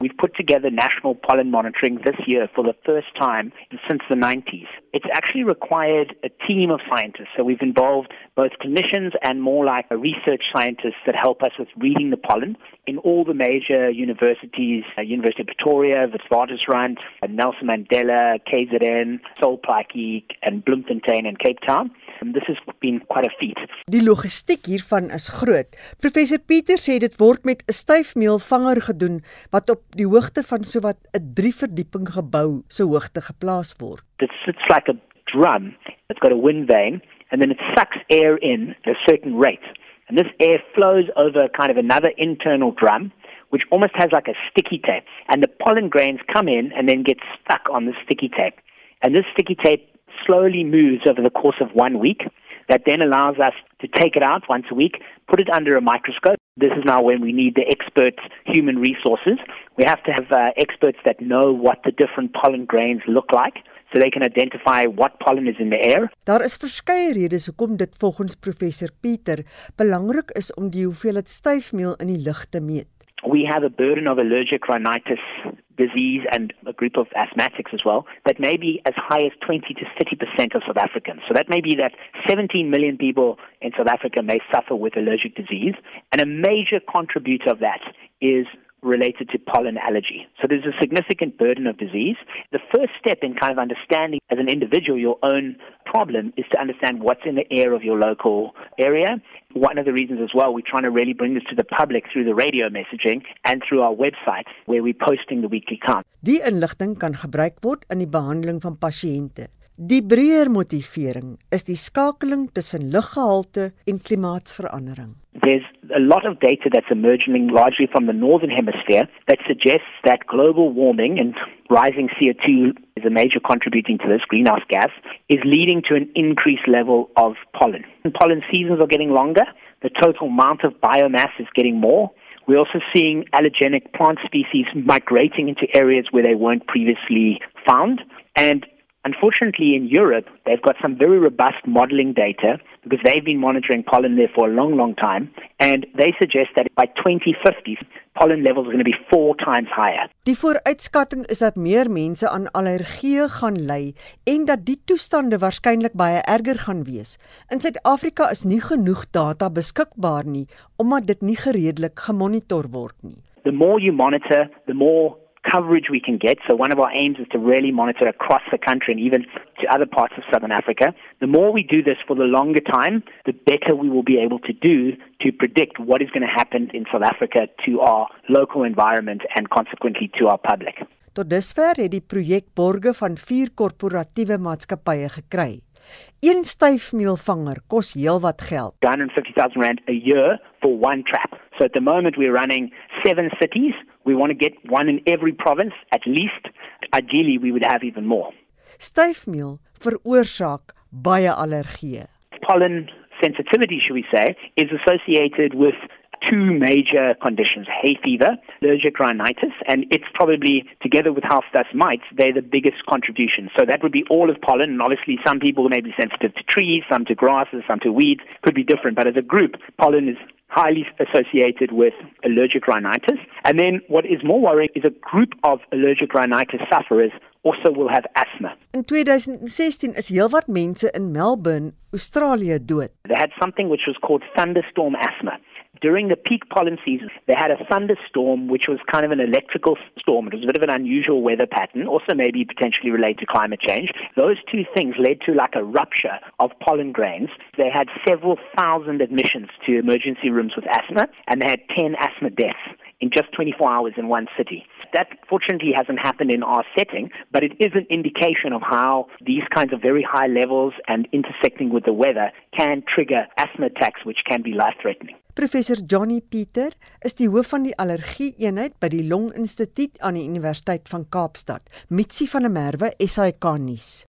We've put together national pollen monitoring this year for the first time since the 90s. It's actually required a team of scientists. So we've involved both clinicians and more like research scientists that help us with reading the pollen in all the major universities, uh, University of Pretoria, Witwatersrand, Nelson Mandela, KZN, Sol Plaatje and Bloemfontein and Cape Town. And this has been quite a feat. Die logistiek hiervan is groot. Professor Pieter sê dit word met 'n styfmeelvanger gedoen wat op die hoogte van sowat 'n 3 verdieping gebou se hoogte geplaas word. It sits like a drum. It's got a wind vane and then it sucks air in at a certain rate. And this air flows over kind of another internal drum which almost has like a sticky tape and the pollen grains come in and then get stuck on the sticky tape. And this sticky tape slowly moves over the course of one week. That then allows us to take it out once a week, put it under a microscope. This is now when we need the expert human resources. We have to have uh, experts that know what the different pollen grains look like so they can identify what pollen is in the air. Daar is verskeie redes hoekom dit volgens professor Pieter belangrik is om die hoeveelheid styfmeel in die lug te meet. We have a burden of allergic rhinitis disease and a group of asthmatics as well that may be as high as 20 to 30% of South Africans. So that may be that 17 million people in South Africa may suffer with allergic disease. And a major contributor of that is related to pollen allergy. So there's a significant burden of disease. The first step in kind of understanding as an individual your own problem is to understand what's in the air of your local area. One of the reasons as well, we're trying to really bring this to the public through the radio messaging and through our website where we're posting the weekly count. Die inligting kan gebruik word in die behandeling van pasiënte. Die breër motivering is die skakeling tussen luggehalte en klimaatsverandering. There's a lot of data that's emerging largely from the northern hemisphere that suggests that global warming and rising CO2 is a major contributing to this greenhouse gas is leading to an increased level of pollen. And pollen seasons are getting longer. The total amount of biomass is getting more. We're also seeing allergenic plant species migrating into areas where they weren't previously found. And Unfortunately, in Europe, they've got some very robust modeling data because they've been monitoring pollen there for a long, long time. And they suggest that by 2050, pollen levels are going to be four times higher. Die vooruitskatting is dat meer mense aan allergieë gaan ly en dat die toestande waarskynlik baie erger gaan wees. In Suid-Afrika is nie genoeg data beskikbaar nie omdat dit nie gereedelik gemonitor word nie. The more you monitor, the more coverage we can get. So one of our aims is to really monitor across the country and even to other parts of southern Africa. The more we do this for the longer time, the better we will be able to do to predict what is going to happen in South Africa to our local environment and consequently to our public. Tot dusver het die projek borge van vier korporatiewe maatskappye gekry. Een styfmeelvanger kos heelwat geld. 150,000 rand a year for one trap. So at the moment we're running 7 cities. We want to get one in every province at least. Ideally we would have even more. Styfmeel veroorsaak baie allergieë. Pollen sensitivity should we say is associated with two major conditions hay fever, allergic rhinitis, and it's probably, together with house dust mites, they're the biggest contribution. So that would be all of pollen, and obviously some people may be sensitive to trees, some to grasses, some to weeds, could be different, but as a group, pollen is highly associated with allergic rhinitis. And then what is more worrying is a group of allergic rhinitis sufferers also will have asthma. In 2016 is heelwat mense in Melbourne, Australië dood. They had something which was called thunderstorm asthma. During the peak pollen season, they had a thunderstorm, which was kind of an electrical storm. It was a bit of an unusual weather pattern, also maybe potentially related to climate change. Those two things led to like a rupture of pollen grains. They had several thousand admissions to emergency rooms with asthma, and they had 10 asthma deaths in just 24 hours in one city. That fortunately hasn't happened in our setting, but it is an indication of how these kinds of very high levels and intersecting with the weather can trigger asthma attacks, which can be life threatening. Professor Johnny Pieter is die hoof van die allergie eenheid by die Long Instituut aan die Universiteit van Kaapstad. Mitsi van der Merwe, SAK nuus.